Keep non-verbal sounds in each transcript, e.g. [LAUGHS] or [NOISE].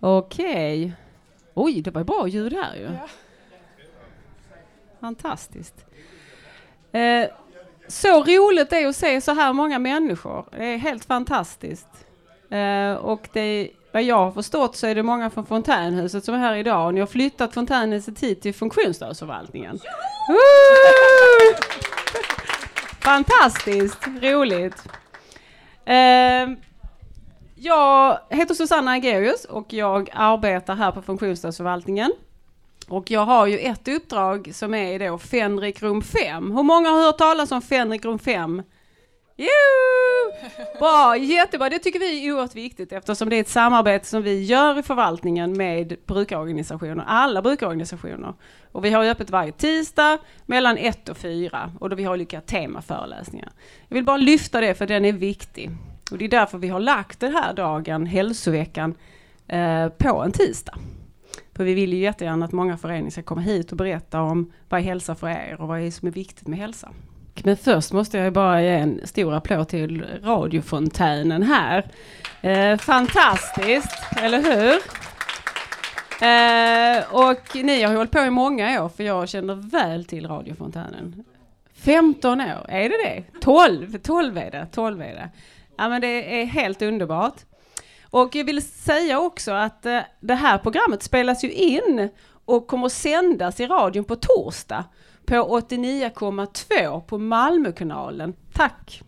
Okej. Oj, det var bra ljud här ju. Fantastiskt. Eh, så roligt det är att se så här många människor. Det är helt fantastiskt. Eh, och det, vad jag har förstått så är det många från Fontänhuset som är här idag. Och ni har flyttat Fontänhuset hit till funktionsstödsförvaltningen. Woo! [LAUGHS] Fantastiskt roligt. Eh, jag heter Susanna Agerius och jag arbetar här på funktionsstödsförvaltningen. Och jag har ju ett uppdrag som är då Fenrik rum 5. Hur många har hört talas om Fenrik rum 5? Jo! Bra, jättebra. Det tycker vi är oerhört viktigt eftersom det är ett samarbete som vi gör i förvaltningen med brukarorganisationer, alla brukarorganisationer. Och vi har öppet varje tisdag mellan 1 och 4 och då vi har olika temaföreläsningar. Jag vill bara lyfta det för den är viktig. Och det är därför vi har lagt den här dagen, hälsoveckan, eh, på en tisdag. För vi vill ju jättegärna att många föreningar ska komma hit och berätta om vad är hälsa för er och vad är som är viktigt med hälsa. Men först måste jag bara ge en stor applåd till radiofontänen här. Eh, fantastiskt, eller hur? Eh, och ni har hållit på i många år för jag känner väl till radiofontänen. 15 år, är det det? 12, 12 är det, 12 är det. Ja men det är helt underbart. Och jag vill säga också att eh, det här programmet spelas ju in och kommer att sändas i radion på torsdag på 89,2 på Malmökanalen. Tack!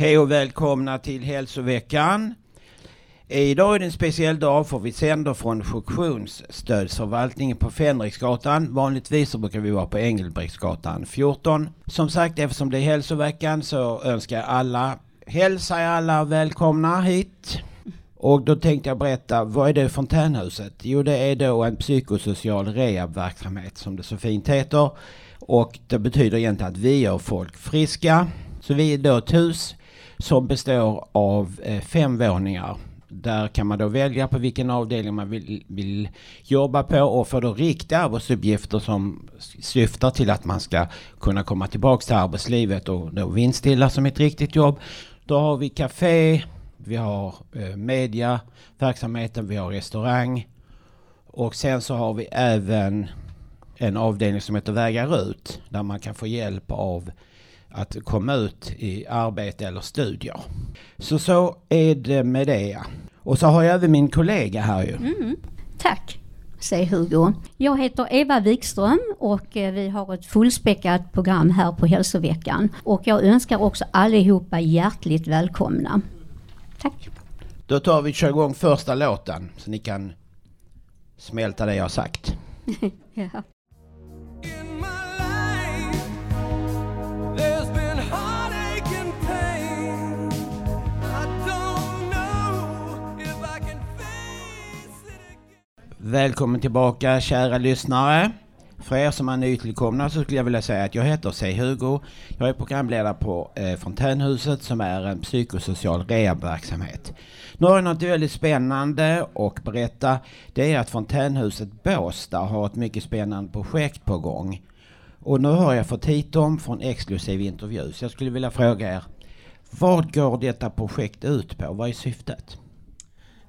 Hej och välkomna till hälsoveckan. Idag är det en speciell dag för vi sänder från funktionsstödsförvaltningen på Fänriksgatan. Vanligtvis så brukar vi vara på Engelbrektsgatan 14. Som sagt, eftersom det är hälsoveckan så önskar jag alla, hälsa er alla välkomna hit. Och då tänkte jag berätta, vad är det Fontänhuset? Jo, det är då en psykosocial rehabverksamhet som det så fint heter. Och det betyder egentligen att vi gör folk friska. Så vi är då ett hus som består av eh, fem våningar. Där kan man då välja på vilken avdelning man vill, vill jobba på och få då riktiga arbetsuppgifter som syftar till att man ska kunna komma tillbaka till arbetslivet och då vindstilla som ett riktigt jobb. Då har vi café, vi har eh, media, verksamheten, vi har restaurang och sen så har vi även en avdelning som heter Vägar ut där man kan få hjälp av att komma ut i arbete eller studier. Så så är det med det. Och så har jag även min kollega här ju. Mm, tack, säger Hugo. Jag heter Eva Wikström och eh, vi har ett fullspäckat program här på hälsoveckan. Och jag önskar också allihopa hjärtligt välkomna. Tack. Då tar vi kör igång första låten så ni kan smälta det jag sagt. [LAUGHS] ja. Välkommen tillbaka kära lyssnare. För er som är nytillkomna så skulle jag vilja säga att jag heter C. Hugo. Jag är programledare på eh, Fontänhuset som är en psykosocial rehabverksamhet. Nu har jag något väldigt spännande att berätta. Det är att Fontänhuset Båstad har ett mycket spännande projekt på gång. Och nu har jag fått hit dem från exklusiv intervju. Så jag skulle vilja fråga er, vad går detta projekt ut på? Vad är syftet?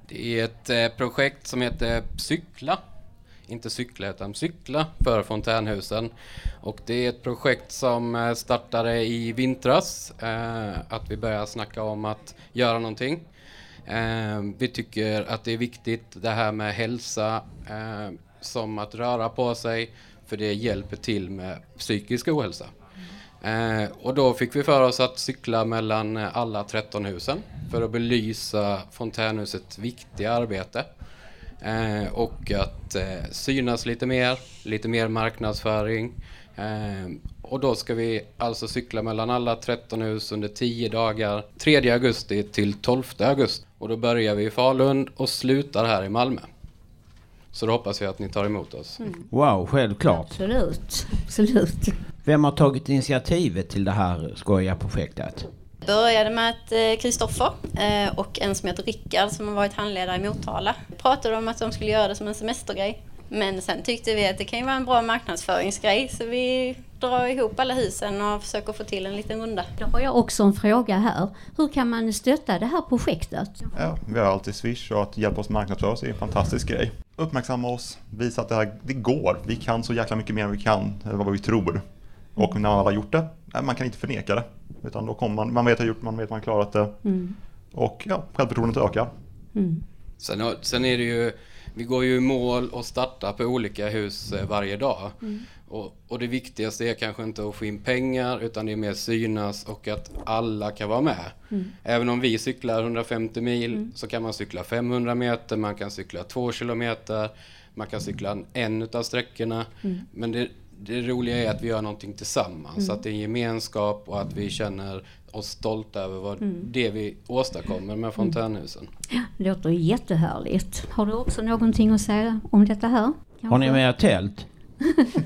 Det är ett eh, projekt som heter Cykla. Inte cykla utan cykla för fontänhusen. Och det är ett projekt som eh, startade i vintras. Eh, att vi började snacka om att göra någonting. Vi tycker att det är viktigt det här med hälsa som att röra på sig för det hjälper till med psykisk ohälsa. Eh, och då fick vi för oss att cykla mellan alla 13 husen för att belysa fontänhusets viktiga arbete. Eh, och att eh, synas lite mer, lite mer marknadsföring. Eh, och då ska vi alltså cykla mellan alla 13 hus under 10 dagar, 3 augusti till 12 augusti. Och då börjar vi i Falun och slutar här i Malmö. Så då hoppas jag att ni tar emot oss. Wow, självklart. Absolut, absolut. Vem har tagit initiativet till det här skojiga projektet? Började med att eh, Kristoffer eh, och en som heter Rickard som har varit handledare i Motala pratade om att de skulle göra det som en semestergrej. Men sen tyckte vi att det kan ju vara en bra marknadsföringsgrej så vi drar ihop alla husen och försöker få till en liten runda. Då har jag också en fråga här. Hur kan man stötta det här projektet? Ja, vi har alltid Swish och att hjälpa oss marknadsföra oss är en fantastisk grej. Uppmärksamma oss, visa att det här det går. Vi kan så jäkla mycket mer än vi kan, eller vad vi tror. Och när man väl har gjort det, man kan inte förneka det. Utan då kommer man, man vet att gjort, man vet att man har klarat det. Och ja, självförtroendet ökar. Sen, har- sen är det ju, vi går ju i mål och startar på olika hus eh, varje dag. Och, och det viktigaste är kanske inte att få in pengar utan det är mer synas och att alla kan vara med. Även om vi cyklar 150 mil så kan man cykla 500 meter, man kan cykla 2 kilometer, man kan cykla en utav sträckorna. Men det, det roliga är att vi gör någonting tillsammans, så att det är en gemenskap och att vi känner oss stolta över vad det vi åstadkommer med fontänhusen. Det låter jättehärligt. Har du också någonting att säga om detta här? Har ni med er tält? [LAUGHS]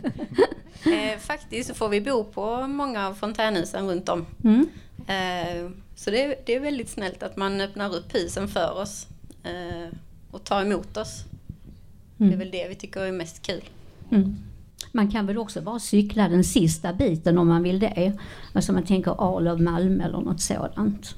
Eh, faktiskt så får vi bo på många av fontänhusen runt om. Mm. Eh, så det är, det är väldigt snällt att man öppnar upp husen för oss eh, och tar emot oss. Det är väl det vi tycker är mest kul. Mm. Man kan väl också bara cykla den sista biten om man vill det. Alltså man tänker Arlöv, Malmö eller något sådant.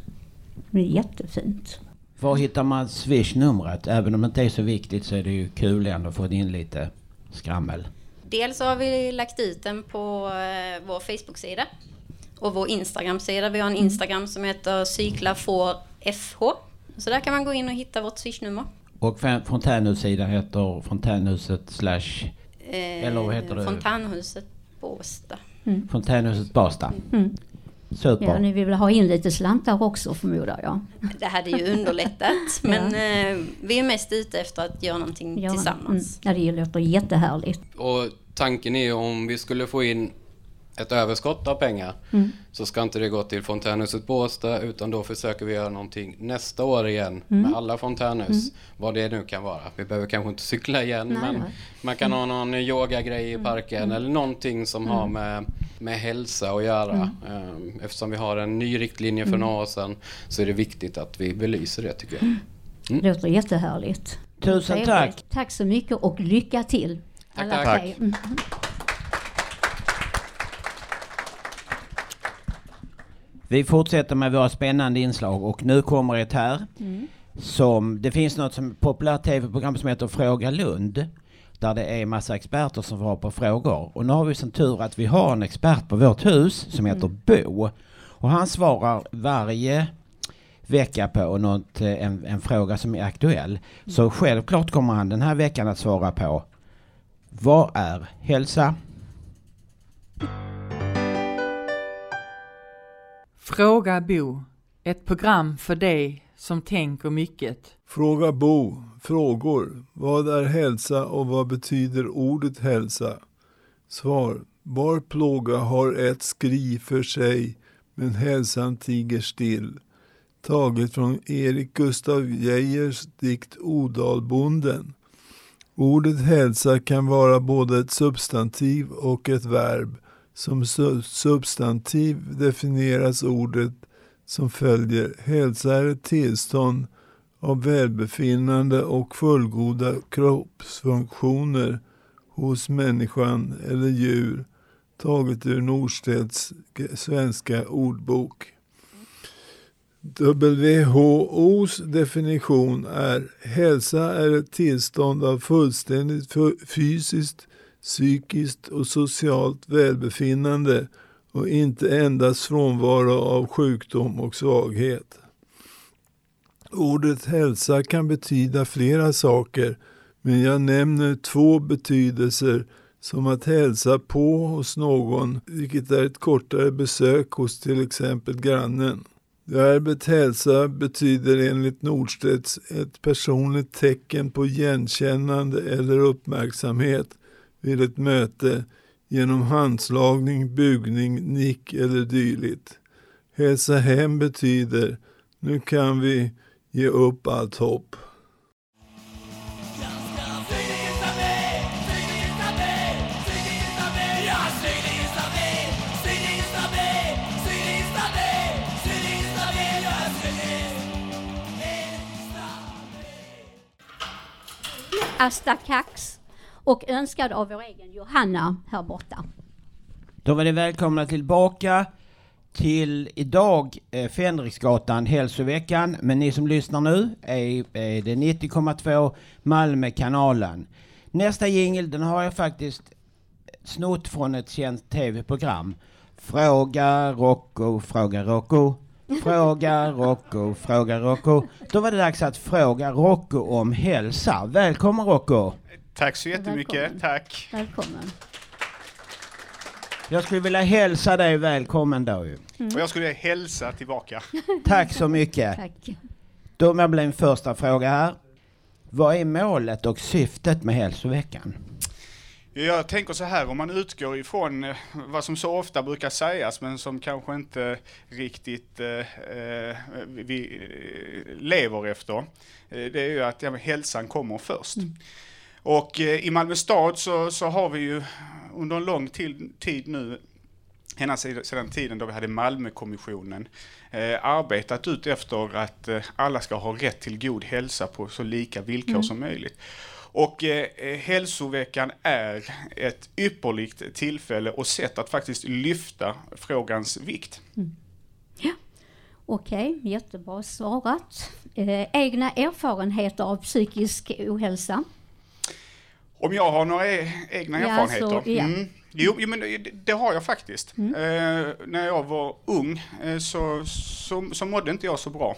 Det är jättefint. Var hittar man Swish-numret? Även om det inte är så viktigt så är det ju kul ändå att få in lite skrammel. Dels har vi lagt ut den på eh, vår Facebook-sida och vår Instagram-sida. Vi har en Instagram som heter cyklafårfh. Så där kan man gå in och hitta vårt swishnummer. Och fon- fontänhussidan heter fontänhuset slash Eh, Eller vad heter det? Fontänhuset Båstad. fontänhuset Basta. Mm. Super. Ja, ni vill ha in lite slantar också förmodar jag. Det hade ju underlättat [LAUGHS] men eh, vi är mest ute efter att göra någonting Ja, tillsammans. Mm. Ja, det låter jättehärligt. Och tanken är ju om vi skulle få in ett överskott av pengar så ska inte det gå till fontänhuset Båstad utan då försöker vi göra någonting nästa år igen med alla fontänhus. Vad det nu kan vara. Vi behöver kanske inte cykla igen Nej, men nej. man kan ha någon yogagrej i parken eller någonting som har med, med hälsa att göra. Ehm, Eftersom vi har en ny riktlinje för några år sedan så är det viktigt att vi belyser det tycker jag. Det låter jättehärligt. Tusen tack. Tack så mycket och lycka till. Tack, alla tack. tre. Mm. Vi fortsätter med våra spännande inslag och nu kommer ett här. Som, det finns något som populärt tv-program som heter Fråga Lund. Där det är massa experter som svarar på frågor. Och nu har vi som tur att vi har en expert på vårt hus som heter Bo. Och han svarar varje vecka på något, eh, en, en fråga som är aktuell. Så självklart kommer han den här veckan att svara på Vad är hälsa? Fråga Bo. Ett program för dig som tänker mycket. Fråga Bo. Frågor. Vad är hälsa och vad betyder ordet hälsa? Svar. Var plåga har ett skri för sig, men hälsan tiger still. Taget från Erik Gustav Geijers dikt Odalbonden. Ordet hälsa kan vara både ett substantiv och ett verb. Som substantiv definieras ordet som följer. Hälsa är ett tillstånd av välbefinnande och fullgoda kroppsfunktioner hos människan eller djur taget ur Norstedts svenska ordbok. WHOs definition är hälsa är ett tillstånd av fullständigt fysiskt, psykiskt och socialt välbefinnande och inte endast frånvaro av sjukdom och svaghet. Ordet hälsa kan betyda flera saker, men jag nämner två betydelser som att hälsa på hos någon, vilket är ett kortare besök hos till exempel grannen. Verbet hälsa betyder enligt Nordstedts ett personligt tecken på igenkännande eller uppmärksamhet vid ett möte genom handslagning, bugning, nick eller dylikt. Hälsa hem betyder nu kan vi ge upp allt hopp. Asta Kax och önskad av vår egen Johanna här borta. Då var ni välkomna tillbaka till idag eh, Fänriksgatan hälsoveckan. Men ni som lyssnar nu är, är det 90,2 Malmö kanalen. Nästa jingel den har jag faktiskt snott från ett känt tv-program. Fråga Rocco, fråga Rocco. Fråga Rocco, fråga Rocco. Då var det dags att fråga Rocco om hälsa. Välkommen Rocco! Tack så jättemycket, Välkommen. tack. Välkommen. Jag skulle vilja hälsa dig välkommen då ju. Och jag skulle hälsa tillbaka. [LAUGHS] Tack så mycket. Tack. Då blir min första fråga här. Vad är målet och syftet med hälsoveckan? Jag tänker så här, om man utgår ifrån eh, vad som så ofta brukar sägas men som kanske inte riktigt eh, eh, vi eh, lever efter. Det är ju att ja, hälsan kommer först. Och eh, i Malmö stad så, så har vi ju under en lång tid, tid nu ända sedan tiden då vi hade Malmökommissionen eh, arbetat ut efter att eh, alla ska ha rätt till god hälsa på så lika villkor som möjligt. Och eh, eh, hälsoveckan är ett ypperligt tillfälle och sätt att faktiskt lyfta frågans vikt. Okej, jättebra svarat. Eh, egna erfarenheter av psykisk ohälsa? Om jag har några e- egna Ja, erfarenheter? så, ja. mm. Jo, men det, det har jag faktiskt. Mm. Eh, när jag var ung eh, så, så, så mådde inte jag så bra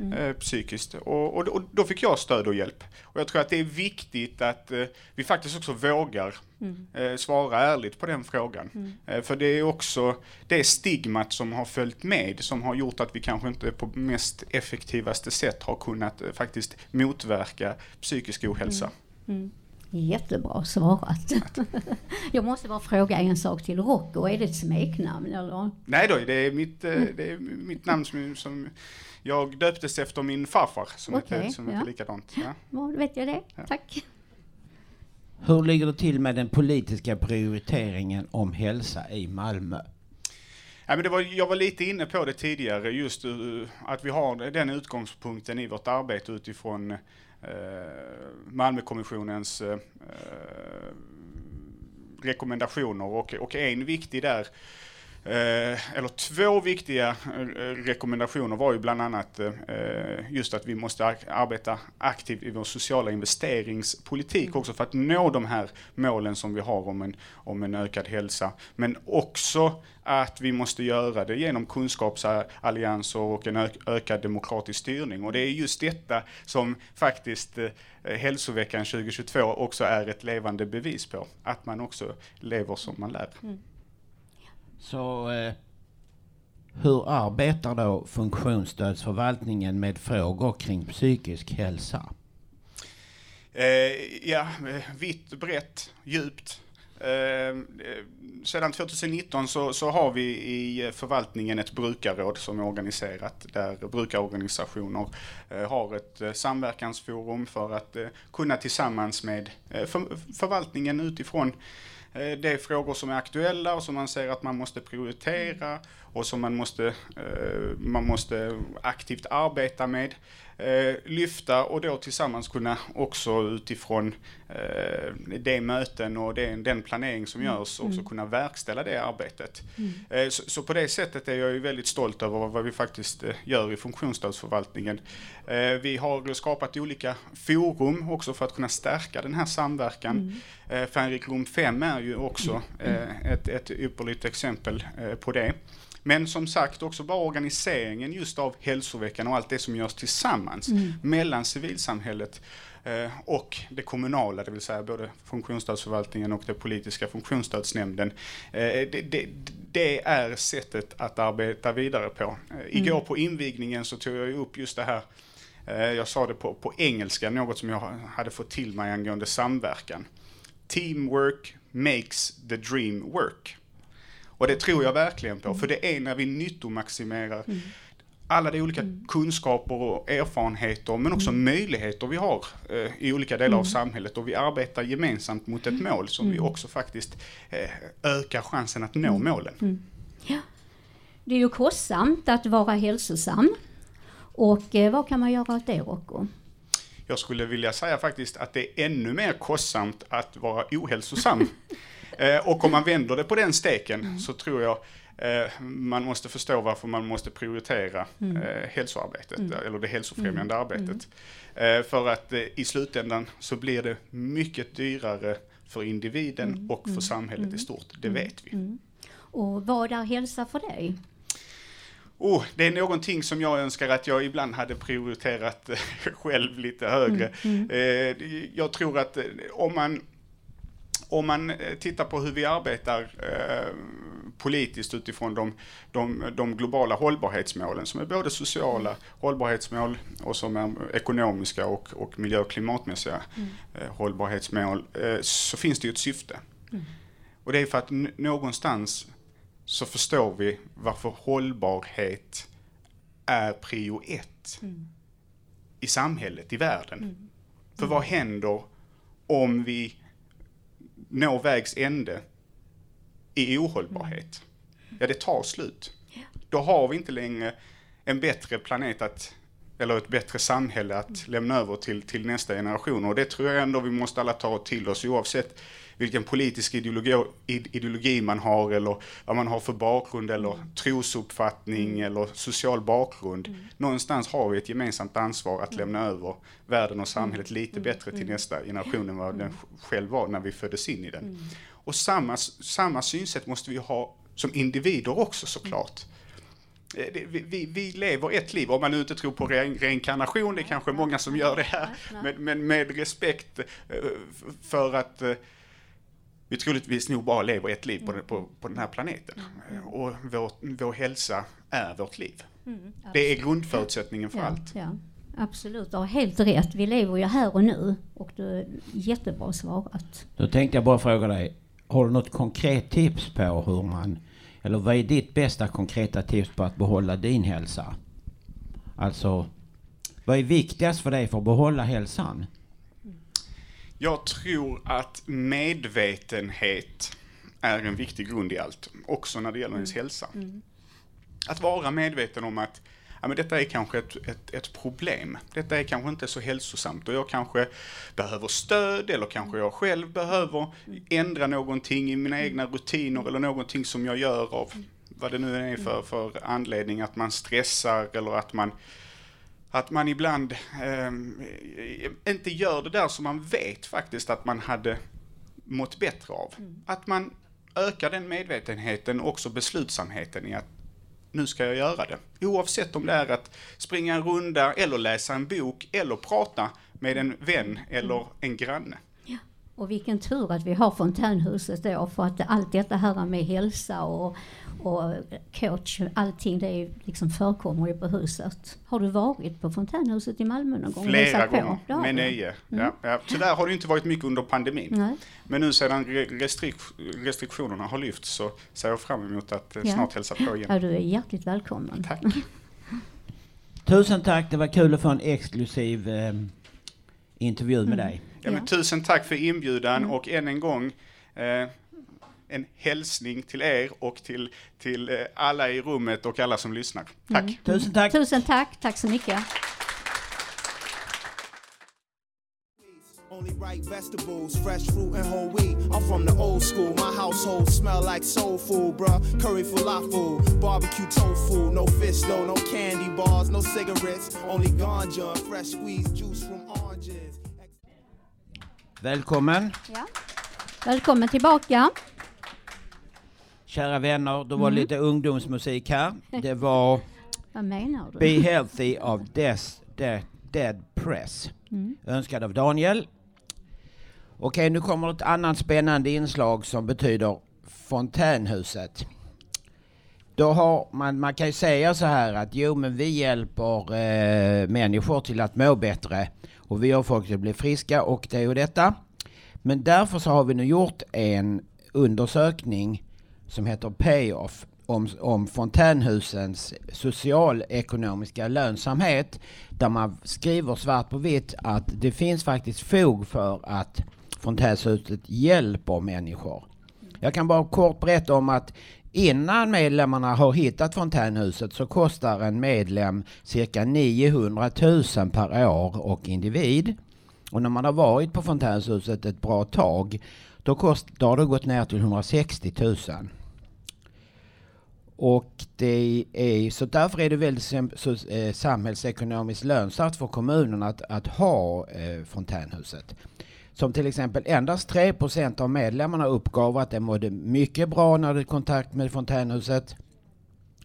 Mm. eh, psykiskt. Och, och, och då fick jag stöd och hjälp. Och jag tror att det är viktigt att eh, vi faktiskt också vågar Mm. eh, svara ärligt på den frågan. Eh, för det är också det stigmat som har följt med som har gjort att vi kanske inte på mest effektivaste sätt har kunnat eh, faktiskt motverka psykisk ohälsa. Jättebra svarat. [LAUGHS] Jag måste bara fråga en sak till. Rocco, är det ett smeknamn eller? Nej då, det är mitt, eh, det är mitt namn som, som jag döptes efter min farfar som Okej, heter, som ja. likadant. Ja. Ja, då vet jag det. Tack. Hur ligger det till med den politiska prioriteringen om hälsa i Malmö? Ja, men det var, jag var lite inne på det tidigare, just uh, att vi har den utgångspunkten i vårt arbete utifrån uh, Eh, Malmökommissionens eh, eh, rekommendationer. Och, och en viktig där eller två viktiga eh, rekommendationer var ju bland annat eh, just att vi måste ar- arbeta aktivt i vår sociala investeringspolitik också för att nå de här målen som vi har om en, om en ökad hälsa. Men också att vi måste göra det genom kunskapsallianser och en ök- ökad demokratisk styrning. Och det är just detta som faktiskt eh, Hälsoveckan 2022 också är ett levande bevis på. Att man också lever som man lär. Så eh, hur arbetar då funktionsstödsförvaltningen med frågor kring psykisk hälsa? Eh, ja, eh, vitt, brett, djupt. Eh, eh, sedan 2019 så, så har vi i eh, förvaltningen ett brukarråd som är organiserat där brukarorganisationer eh, har ett eh, samverkansforum för att eh, kunna tillsammans med eh, för, förvaltningen utifrån eh, det är frågor som är aktuella och som man ser att man måste prioritera och som man måste, eh, man måste aktivt arbeta med. Eh, lyfta och då tillsammans kunna också utifrån eh, det möten och det, den planering som görs också kunna verkställa det arbetet. Eh, så, så på det sättet är jag ju väldigt stolt över vad vi faktiskt gör i funktionsstödsförvaltningen. Vi har skapat olika forum också för att kunna stärka den här samverkan. Eh, Fänrik Rum 5 är ju också ett, ett ypperligt exempel på det. Men som sagt också bara organiseringen just av hälsoveckan och allt det som görs tillsammans mellan civilsamhället eh, och det kommunala, det vill säga både funktionsstödsförvaltningen och det politiska funktionsstödsnämnden. Eh, det, det, det är sättet att arbeta vidare på. Eh, igår på invigningen så tog jag upp just det här jag sa det på, på engelska, något som jag hade fått till mig angående samverkan. Teamwork makes the dream work. Och det tror jag verkligen på, för det är när vi nyttomaximerar alla de olika kunskaper och erfarenheter men också möjligheter vi har eh, i olika delar av samhället. Och vi arbetar gemensamt mot ett mål som vi också faktiskt eh, ökar chansen att nå målen. Det är ju kostsamt att vara hälsosam. Och eh, vad kan man göra åt det Rocco? Jag skulle vilja säga faktiskt att det är ännu mer kostsamt att vara ohälsosam. [LAUGHS] eh, och om man vänder det på den steken så tror jag eh, man måste förstå varför man måste prioritera eh, hälsoarbetet, eller det hälsofrämjande arbetet. Eh, för att i slutändan så blir det mycket dyrare för individen och för samhället i stort, det vet vi. Och vad är hälsa för dig? Oh, det är någonting som jag önskar att jag ibland hade prioriterat [LAUGHS] själv lite högre. Eh, jag tror att om man, om man eh, tittar på hur vi arbetar eh, politiskt utifrån de, de, de globala hållbarhetsmålen som är både sociala hållbarhetsmål och som är ekonomiska och, och miljö och klimatmässiga eh, hållbarhetsmål eh, så finns det ju ett syfte. Och det är för att någonstans så förstår vi varför hållbarhet är prio ett i samhället, i världen. För vad händer om vi når vägs ände i ohållbarhet? Ja, det tar slut. Då har vi inte längre en bättre planet att eller ett bättre samhälle att lämna över till, till nästa generation. Och det tror jag ändå vi måste alla ta till oss oavsett vilken politisk ideologi, ide- ideologi man har eller vad man har för bakgrund eller trosuppfattning eller social bakgrund. Någonstans har vi ett gemensamt ansvar att lämna över världen och samhället lite bättre till nästa generation än vad den själv var när vi föddes in i den. Och samma, samma synsätt måste vi ha som individer också såklart. Eh, Vi, vi, vi lever ett liv, om man nu inte tror på re, reinkarnation, det är kanske många som gör det här, men, men med respekt eh, för att eh, vi troligtvis nog bara lever ett liv på, den- på, på den här planeten. Eh, Och vår, vår hälsa är vårt liv. Det är grundförutsättningen för ja, allt. Ja, absolut, du har helt rätt. Vi lever ju här och nu och du är jättebra svarat. Då tänkte jag bara fråga dig, har du något konkret tips på hur man, eller vad är ditt bästa konkreta tips på att behålla din hälsa? Alltså, vad är viktigast för dig för att behålla hälsan? Jag tror att medvetenhet är en viktig grund i allt, också när det gäller ens hälsa. Att vara medveten om att ja, men detta är kanske ett, ett, ett problem. Detta är kanske inte så hälsosamt och jag kanske behöver stöd eller kanske jag själv behöver ändra någonting i mina egna rutiner eller någonting som jag gör av vad det nu är för, för anledning, att man stressar eller att man att man ibland ehm, inte gör det där som man vet faktiskt att man hade mått bättre av. Att man ökar den medvetenheten och också beslutsamheten i att nu ska jag göra det. Oavsett om det är att springa en runda eller läsa en bok eller prata med en vän eller en granne. Och vilken tur att vi har fontänhuset då för att allt detta här med hälsa och, och coach, allting det liksom förekommer ju på huset. Har du varit på fontänhuset i Malmö någon gång? Flera på? gånger, Det har med nöje. Ja, ja. Tyvärr har det inte varit mycket under pandemin. Nej. Men nu sedan re- restrikt- restriktionerna har lyfts så ser jag fram emot att eh, Ja. snart hälsa på igen. Ja, du är hjärtligt välkommen. Tack. Tusen tack, det var kul att få en exklusiv eh, intervju med dig. Ja, men tusen tack för inbjudan och än en gång eh, en hälsning till er och till, till eh, alla i rummet och alla som lyssnar. Tack! Tusen tack! Tusen tack, tack så mycket. Only right vegetables, fresh fruit and whole wheat. I'm from the old school. My household smell like soul food, bruh. Curry falafel, barbecue tofu, no fish though, no candy bars, no cigarettes, only ganja, fresh squeezed juice from oranges. Välkommen! Ja. Välkommen tillbaka. Kära vänner, det var lite ungdomsmusik här. Det var [LAUGHS] Vad menar du? Be Healthy av Des, Dead, Dead Press. Önskad av Daniel. Okej, nu kommer ett annat spännande inslag som betyder Fontänhuset. Då har man, man kan ju säga så här att jo men vi hjälper eh, människor till att må bättre och vi har folk till att bli friska och det och detta. Men därför så har vi nu gjort en undersökning som heter Payoff om, om fontänhusens socialekonomiska lönsamhet där man skriver svart på vitt att det finns faktiskt fog för att fontänhuset hjälper människor. Jag kan bara kort berätta om att innan medlemmarna har hittat fontänhuset så kostar en medlem cirka 900 000 per år och individ. Och när man har varit på fontänhuset ett bra tag då, kost, då har det gått ner till 160 000. Och det är, så därför är det väldigt så, eh, samhällsekonomiskt lönsamt för kommunen att, att ha eh, fontänhuset. Som till exempel endast 3% av medlemmarna uppgav att de mådde mycket bra när de hade kontakt med fontänhuset.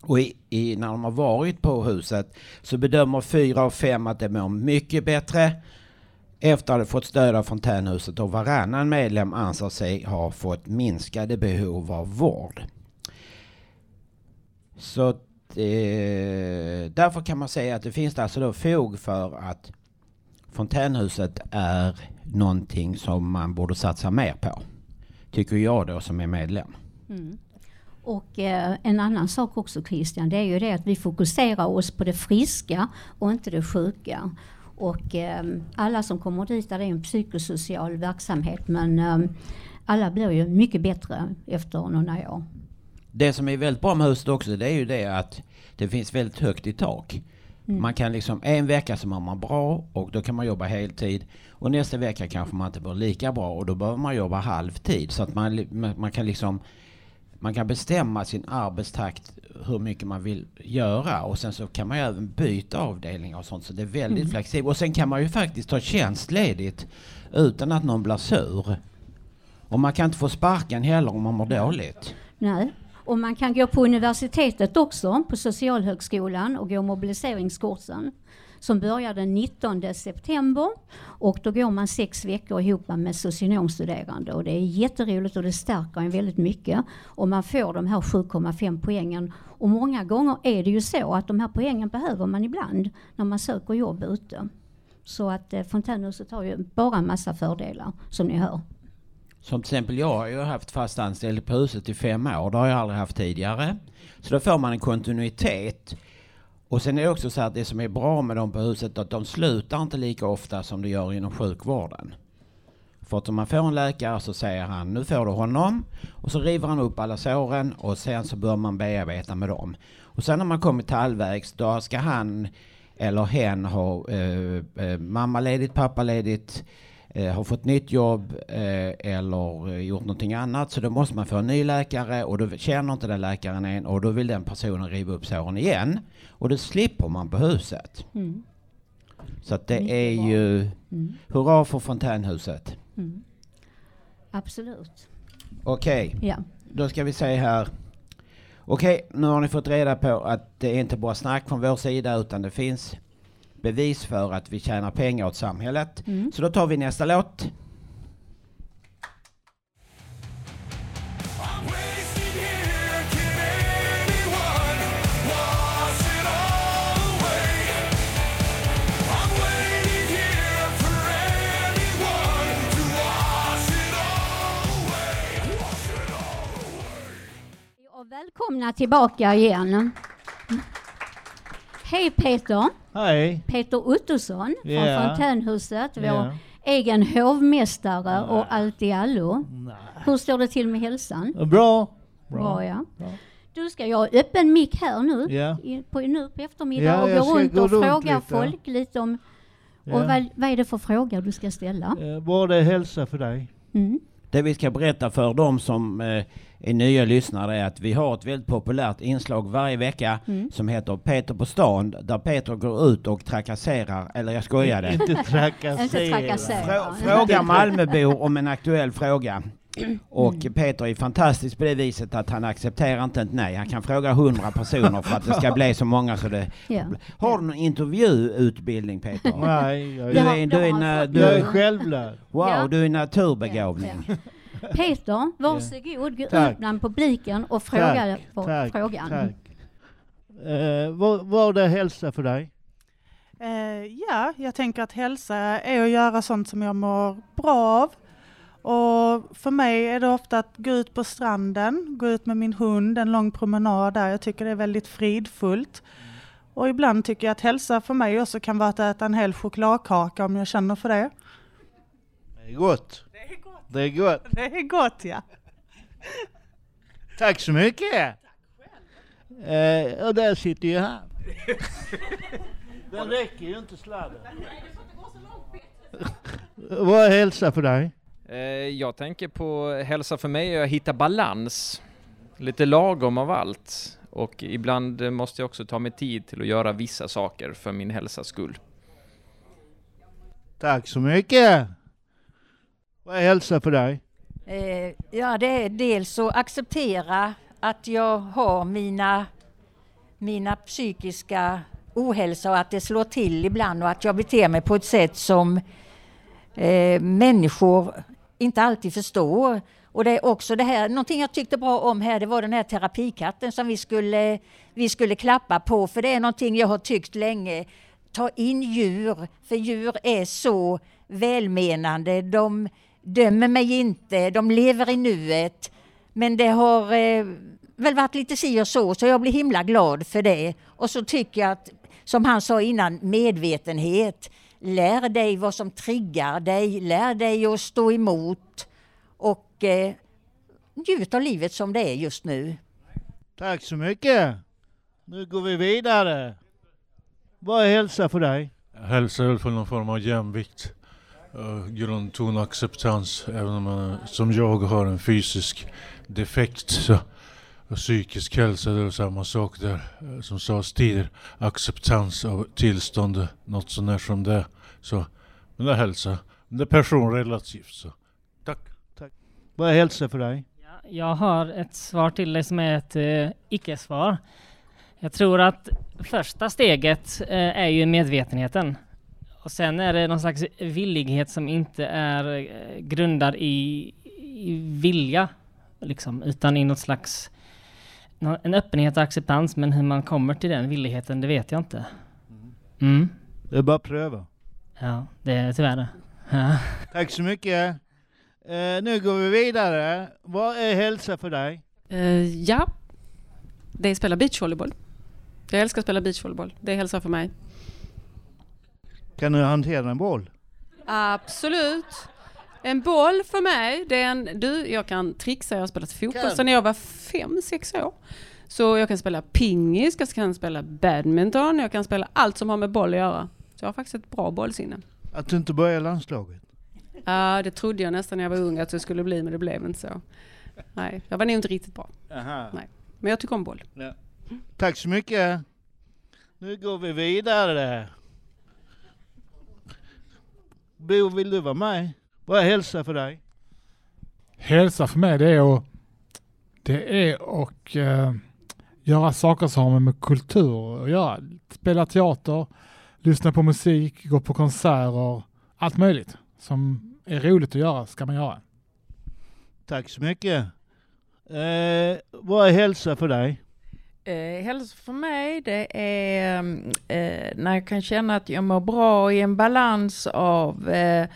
Och i, i, när de har varit på huset så bedömer fyra av fem att de mår mycket bättre efter att ha fått stöd av fontänhuset och varannan medlem anser sig ha fått minskade behov av vård. Så eh, därför kan man säga att det finns alltså då fog för att fontänhuset är någonting som man borde satsa mer på. Tycker jag då som är medlem. Mm. Och eh, en annan sak också Christian, det är ju det att vi fokuserar oss på det friska och inte det sjuka. Och eh, alla som kommer dit, där är en psykosocial verksamhet men eh, alla blir ju mycket bättre efter några år. Det som är väldigt bra med huset också det är ju det att det finns väldigt högt i tak. Mm. Man kan liksom en vecka så mår man bra och då kan man jobba heltid. Och nästa vecka kanske man inte mår lika bra och då behöver man jobba halvtid. Så att man, man kan liksom man kan bestämma sin arbetstakt hur mycket man vill göra och sen så kan man ju även byta avdelningar och sånt så det är väldigt mm. flexibelt. Och sen kan man ju faktiskt ta tjänstledigt utan att någon blir sur. Och man kan inte få sparken heller om man mår dåligt. Nej, och man kan gå på universitetet också, på Socialhögskolan och gå mobiliseringskursen som börjar den 19 september och då går man sex veckor ihop med socionomstuderande och det är jätteroligt och det stärker en väldigt mycket och man får de här 7,5 poängen och många gånger är det ju så att de här poängen behöver man ibland när man söker jobb ute. Så att eh, fontänhuset har ju bara en massa fördelar som ni hör. Som till exempel jag har ju haft fast anställd på huset i fem år. Det har jag aldrig haft tidigare. Så då får man en kontinuitet. Och sen är det också så att det som är bra med dem på huset att de slutar inte lika ofta som det gör inom sjukvården. För att om man får en läkare så säger han nu får du honom och så river han upp alla såren och sen så bör man bearbeta med dem. Och sen när man kommit halvvägs då ska han eller hen ha eh, eh, mammaledigt, pappaledigt, eh, har fått nytt jobb eh, eller gjort någonting annat så då måste man få en ny läkare och då känner inte den läkaren en och då vill den personen riva upp såren igen och det slipper man på huset. Mm. Så att det Mycket är bra. ju mm. hurra för fontänhuset. Mm. Absolut. Okej, okay. ja. då ska vi se här. Okej, okay, nu har ni fått reda på att det är inte bara snack från vår sida utan det finns bevis för att vi tjänar pengar åt samhället. Mm. Så då tar vi nästa låt. Välkomna tillbaka igen. Hej Peter! Hej! Peter Ottosson yeah. från Fontänhuset, vår yeah. egen hovmästare Nej. och allt i allo. Nej. Hur står det till med hälsan? Bra! Bra, Bra ja. Bra. Du ska jag ha öppen mick här nu, yeah. i, på, nu på eftermiddag ja, och gå runt och runt fråga lite. folk lite om och vad, vad är det för frågor du ska ställa? Vad är hälsa för dig? Mm. Det vi ska berätta för de som eh, är nya lyssnare är att vi har ett väldigt populärt inslag varje vecka mm. som heter Peter på stan där Peter går ut och trakasserar, eller jag skojade. Inte trakassera. Fråga Malmöbor om en aktuell fråga. Och mm. Peter är fantastisk på det viset att han accepterar inte ett nej. Han kan fråga hundra personer för att det ska bli så många så det... Ja. Har du någon intervjuutbildning Peter? Nej, jag, du är, du är, du, jag är självlärd. Wow, du är naturbegåvning. Ja. Peter, varsågod, gå ut bland publiken och fråga tack, tack, frågan. Tack. Uh, vad, vad är hälsa för dig? Uh, ja, jag tänker att hälsa är att göra sånt som jag mår bra av Och för mig är det ofta att gå ut på stranden, gå ut med min hund, en lång promenad där. Jag tycker det är väldigt fridfullt. Och ibland tycker jag att hälsa för mig också kan vara att äta en hel chokladkaka om jag känner för det. Det är gott. Det är gott. [LAUGHS] Det är gott ja. Tack så mycket. Eh, och där sitter ju han. [LAUGHS] Den räcker ju inte sladden. [LAUGHS] Vad är hälsa för dig? Eh, Jag tänker på hälsa för mig är att hitta balans. Lite lagom av allt. Och ibland måste jag också ta mig tid till att göra vissa saker för min hälsas skull. Tack så mycket. Vad är hälsa för dig? Eh, ja, det är dels att acceptera att jag har mina, mina psykiska ohälsa och att det slår till ibland och att jag beter mig på ett sätt som eh, människor inte alltid förstår. Och det är också det här, någonting jag tyckte bra om här, det var den här terapikatten som vi skulle, vi skulle klappa på, för det är någonting jag har tyckt länge. Ta in djur, för djur är så välmenande. De dömer mig inte, de lever i nuet. Men det har eh, väl varit lite si och så, så jag blir himla glad för det. Och så tycker jag att, som han sa innan, medvetenhet. Lär dig vad som triggar dig, lär dig att stå emot och eh, njut av livet som det är just nu. Tack så mycket. Nu går vi vidare. Vad är hälsa för dig? Hälsa är väl för någon form av jämvikt. Uh, grundton och acceptans. Även om man som jag har en fysisk defekt så och psykisk hälsa det är samma sak där. Som sades tidigare, acceptans av tillstånd, något sånär som det. Så, men det är hälsa. Men det är personrelativt så. Tack. Tack. Vad är hälsa för dig? Jag har ett svar till dig som är ett eh, icke-svar. Jag tror att första steget eh, är ju medvetenheten. Och sen är det någon slags villighet som inte är eh, grundad i, i vilja, liksom, utan i något slags en öppenhet och acceptans, men hur man kommer till den villigheten, det vet jag inte. Mm. Det är bara att pröva. Ja, det är tyvärr det. Ja. [LAUGHS] Tack så mycket. Eh, nu går vi vidare. Vad är hälsa för dig? Eh, ja, det är att spela beachvolleyboll. Jag älskar att spela beachvolleyboll. Det är hälsa för mig. Kan du hantera en boll? Absolut. En boll för mig, det är en, du, jag kan trixa, jag har spelat fotboll Kan. sedan jag var fem, sex år. Så jag kan spela pingis, jag kan spela badminton, jag kan spela allt som har med boll att göra. Så jag har faktiskt ett bra bollsinne. Att du inte börjar i landslaget? Ja, det trodde jag nästan när jag var ung att det skulle bli, men det blev inte så. Nej, jag var nog inte riktigt bra. Aha. Nej. Men jag tycker om boll. Ja. Tack så mycket. Nu går vi vidare. Bo, vill du vara med? Vad är hälsa för dig? Hälsa för mig det är att, det är att eh, göra saker som har med kultur att göra. Spela teater, lyssna på musik, gå på konserter, allt möjligt som är roligt att göra ska man göra. Tack så mycket. Eh, vad är hälsa för dig? Eh, hälsa för mig det är eh, när jag kan känna att jag mår bra i en balans av eh,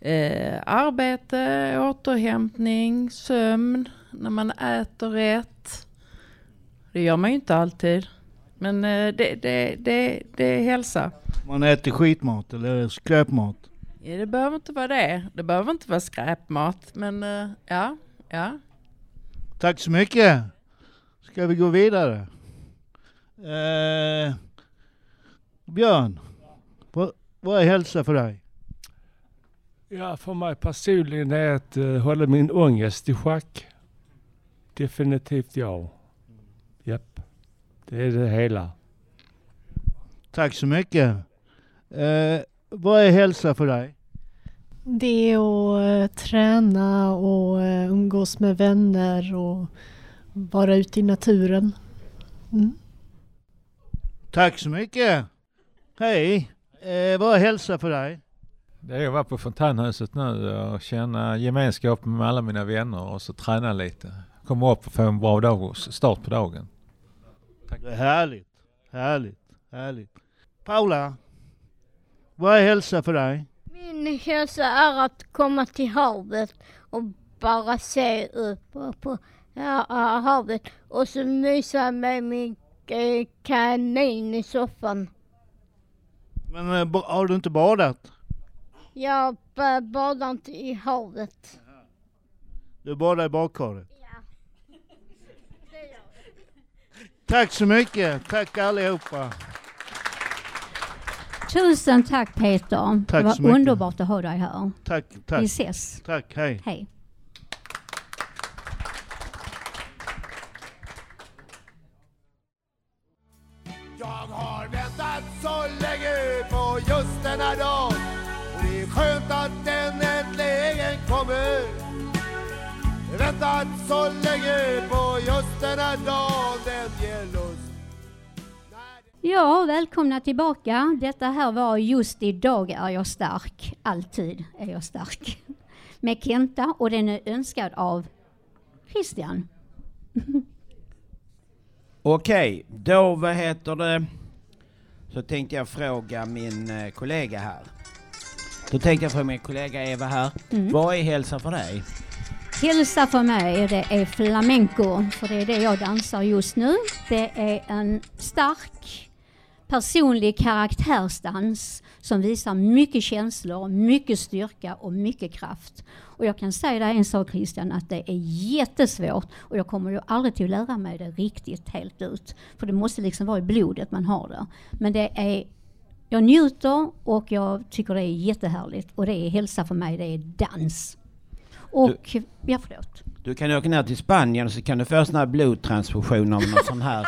eh, arbete, återhämtning, sömn, när man äter rätt. Det gör man ju inte alltid. Men eh, det, det, det, det är hälsa. Man äter skitmat eller skräpmat? Ja, det behöver inte vara det. Det behöver inte vara skräpmat. Men ja, ja. Tack så mycket. Ska vi gå vidare? Eh, Björn, vad, vad är hälsa för dig? Ja, för mig personligen är att uh, hålla min ångest i schack. Definitivt ja. Japp. Det är det hela. Tack så mycket. Eh, vad är hälsa för dig? Det är att eh, träna och eh, umgås med vänner och vara ute i naturen. Mm. Tack så mycket. Hej. Eh, vad är hälsa för dig? Det är att vara på fontänhuset nu och känna gemenskap med alla mina vänner och så träna lite. Komma upp och få en bra dag, start på dagen. Det är härligt. Härligt. Härligt. Paula, vad är hälsa för dig? Min hälsa är att komma till havet och bara se ut på, ja, ja, havet och så mysa med min eh, kanin i soffan. Men eh, har du inte badat? Jag ba- badar inte i havet. Du badar i badkaret? [LAUGHS] Tack så mycket. Tack allihopa. Tusen tack Peter. Tack det var underbart att ha dig här. Tack, tack. Vi ses. Tack, hej. Hej. Ger lust. Ja, välkomna tillbaka. Detta här var Just idag är jag stark. Alltid är jag stark. Med Kenta och den är önskad av Christian. [LAUGHS] Okej, då vad heter det? Så tänkte jag fråga min eh, kollega här. Då tänkte jag fråga min kollega Eva här. Mm. Vad är hälsa för dig? Hälsa för mig, det är flamenco, för det är det jag dansar just nu. Det är en stark personlig karaktärsdans som visar mycket känslor, mycket styrka och mycket kraft. Och jag kan säga dig en sak Christian, att det är jättesvårt och jag kommer ju aldrig till att lära mig det riktigt helt ut. För det måste liksom vara i blodet man har det. Men det är jag njuter och jag tycker det är jättehärligt och det är hälsa för mig, det är dans. Och, ja förlåt. Du kan åka ner till Spanien och så kan du få sån här blodtransfusion av någon sån här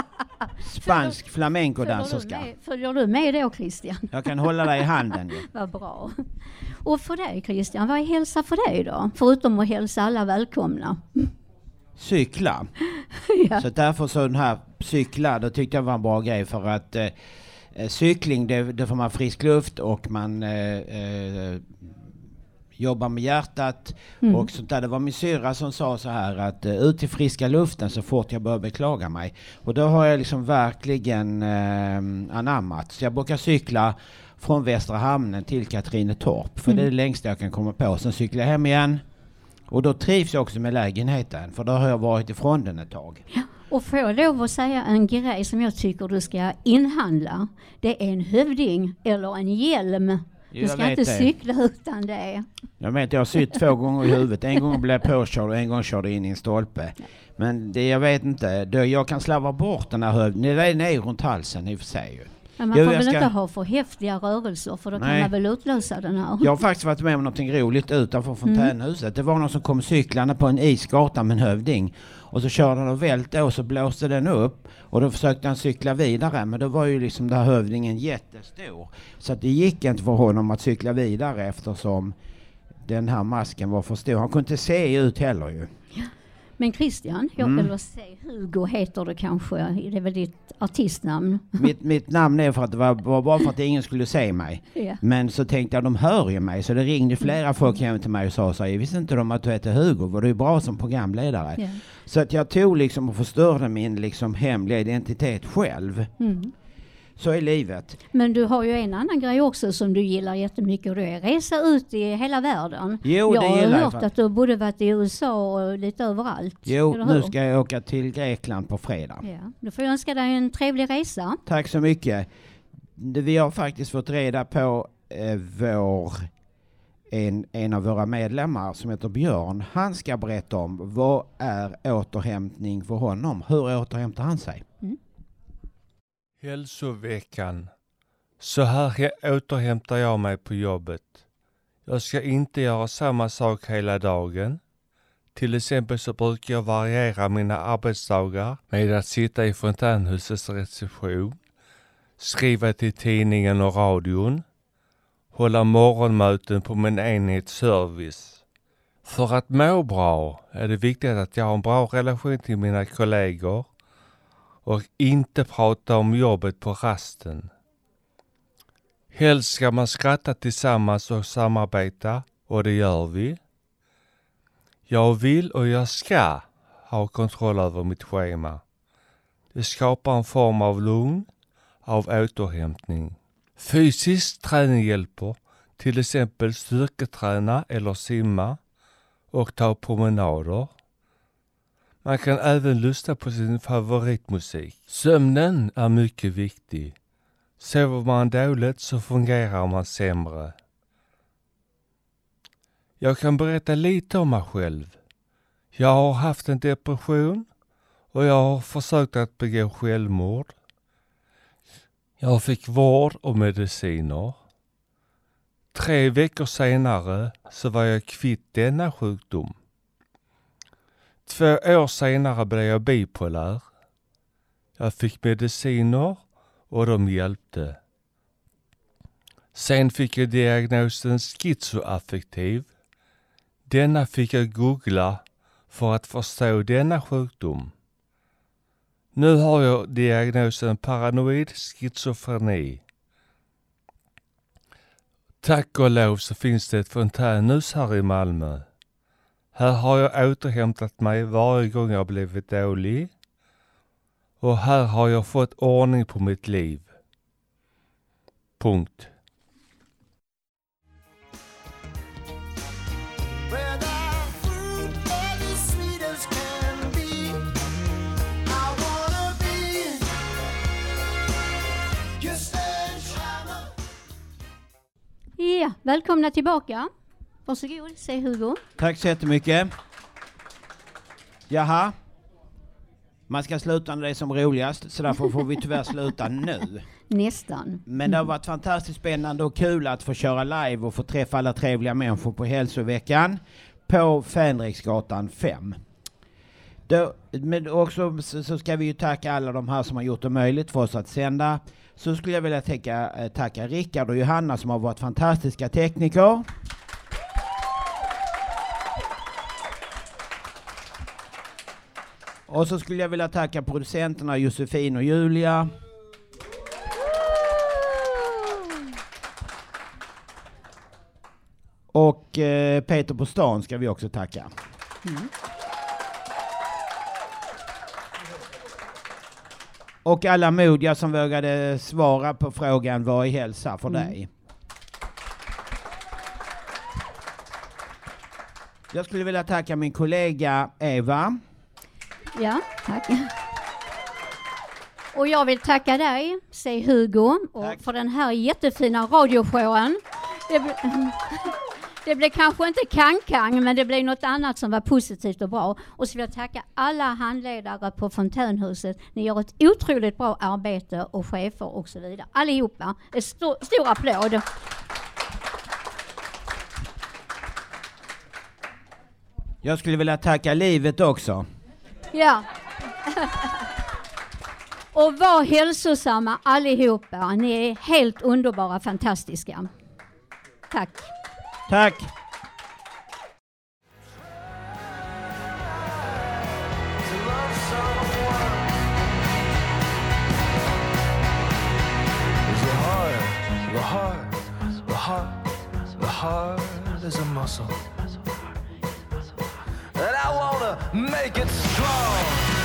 [LAUGHS] spansk flamencodanserska. Följer du med- du då Christian? Jag kan hålla dig i handen ju. [LAUGHS] Vad bra. Och för dig Christian, vad är hälsa för dig då? Förutom att hälsa alla välkomna. Cykla. [LAUGHS] Ja. Så därför så den här cykla, det tyckte jag var en bra grej för att eh, eh, cykling det, det får man frisk luft och man eh, eh, jobbar med hjärtat Mm. och sånt där. Det var min syrra som sa så här att eh, ut i friska luften så fort jag börjar beklaga mig. Och då har jag liksom verkligen eh, anammat. Så jag brukar cykla från Västra Hamnen till Katrinetorp för det är det Mm. längsta jag kan komma på. Sen cyklar jag hem igen och då trivs jag också med lägenheten för då har jag varit ifrån den ett tag. Och får jag lov att säga en grej som jag tycker du ska inhandla. Det är en hövding eller en hjälm. Du jag ska inte det. cykla utan det. Jag vet, jag har sytt två gånger i huvudet. En gång blev jag påkörd och en gång körde jag in i en stolpe. Men det, jag vet inte, då jag kan slarva bort den här hövdingen. Den är runt halsen i och för sig ju. Men man Jo, får väl ska- inte ha för häftiga rörelser för då kan Nej. man väl utlösa den här. Jag har faktiskt varit med om något roligt utanför fontänhuset. Det var någon som kom cyklande på en isgata med en hövding. Och så körde han och välte och så blåste den upp. Och då försökte han cykla vidare. Men då var ju liksom den här hövdingen jättestor. Så att det gick inte för honom att cykla vidare eftersom den här masken var för stor. Han kunde inte se ut heller ju. Men Christian, jag Mm. vill säga Hugo heter du kanske. Det är väl ditt artistnamn? Mitt, mitt namn är för att det var, var bara för att ingen skulle se mig. Ja. Men så tänkte jag, de hör ju mig. Så det ringde flera folk hem till mig och sa så här, visste inte de att du heter Hugo? Var du bra som programledare? Ja. Så att jag tog liksom och förstörde min liksom hemliga identitet själv. Mm. Så är livet. Men du har ju en annan grej också som du gillar jättemycket och det är resa ut i hela världen. Jo, jag det har gillar jag hört faktiskt. att du både varit i USA och lite överallt. Jo, nu ska jag åka till Grekland på fredag. Ja, då får jag önska dig en trevlig resa. Tack så mycket. Vi har faktiskt fått reda på eh, vår, en, en av våra medlemmar som heter Björn. Han ska berätta om vad är återhämtning för honom? Hur återhämtar han sig? Hälsoveckan. Så här återhämtar jag mig på jobbet. Jag ska inte göra samma sak hela dagen. Till exempel så brukar jag variera mina arbetsdagar med att sitta i fontänhusets reception, skriva till tidningen och radion, hålla morgonmöten på min enhetsservice. För att må bra är det viktigt att jag har en bra relation till mina kollegor och inte prata om jobbet på rasten. Helst ska man skratta tillsammans och samarbeta och det gör vi. Jag vill och jag ska ha kontroll över mitt schema. Det skapar en form av lugn, av återhämtning. Fysisk träning hjälper, till exempel styrketräna eller simma. och ta promenader. Man kan även lyssna på sin favoritmusik. Sömnen är mycket viktig. Sover man dåligt så fungerar man sämre. Jag kan berätta lite om mig själv. Jag har haft en depression och jag har försökt att begå självmord. Jag fick vård och mediciner. Tre veckor senare så var jag kvitt denna sjukdom. Två år senare blev jag bipolär. Jag fick mediciner och de hjälpte. Sen fick jag diagnosen schizoaffektiv. Denna fick jag googla för att förstå denna sjukdom. Nu har jag diagnosen paranoid schizofreni. Tack och lov så finns det ett fontänhus här i Malmö. Här har jag återhämtat mig varje gång jag blivit dålig. Och här har jag fått ordning på mitt liv. Punkt. Ja, välkomna tillbaka. Varsågod, säg Hugo. Tack så jättemycket. Jaha. Man ska sluta när det är som roligast, så därför får vi tyvärr sluta nu. Nästan. Men det har varit fantastiskt spännande och kul att få köra live och få träffa alla trevliga människor på hälsoveckan på Fänriksgatan 5. Då, men också så ska vi ju tacka alla de här som har gjort det möjligt för oss att sända. Så skulle jag vilja tacka, eh, tacka Rickard och Johanna som har varit fantastiska tekniker. Och så skulle jag vilja tacka producenterna Josefin och Julia. Och eh, Peter på stan ska vi också tacka. Och alla modiga som vågade svara på frågan vad är hälsa för Mm. dig? Jag skulle vilja tacka min kollega Eva. Ja, tack. Och jag vill tacka dig, säg Hugo, och för den här jättefina radioshowen. Det, [LAUGHS] det blev kanske inte kankang, men det blev något annat som var positivt och bra. Och så vill jag tacka alla handledare på Fontänhuset. Ni gör ett otroligt bra arbete och chefer och så vidare. Allihopa. En stor, stor applåd. Jag skulle vilja tacka livet också. Ja. Och var hälsosamma allihopa. Ni är helt underbara, fantastiska. Tack. Tack! The heart, the heart, the heart, the heart is a muscle. And I wanna make it strong.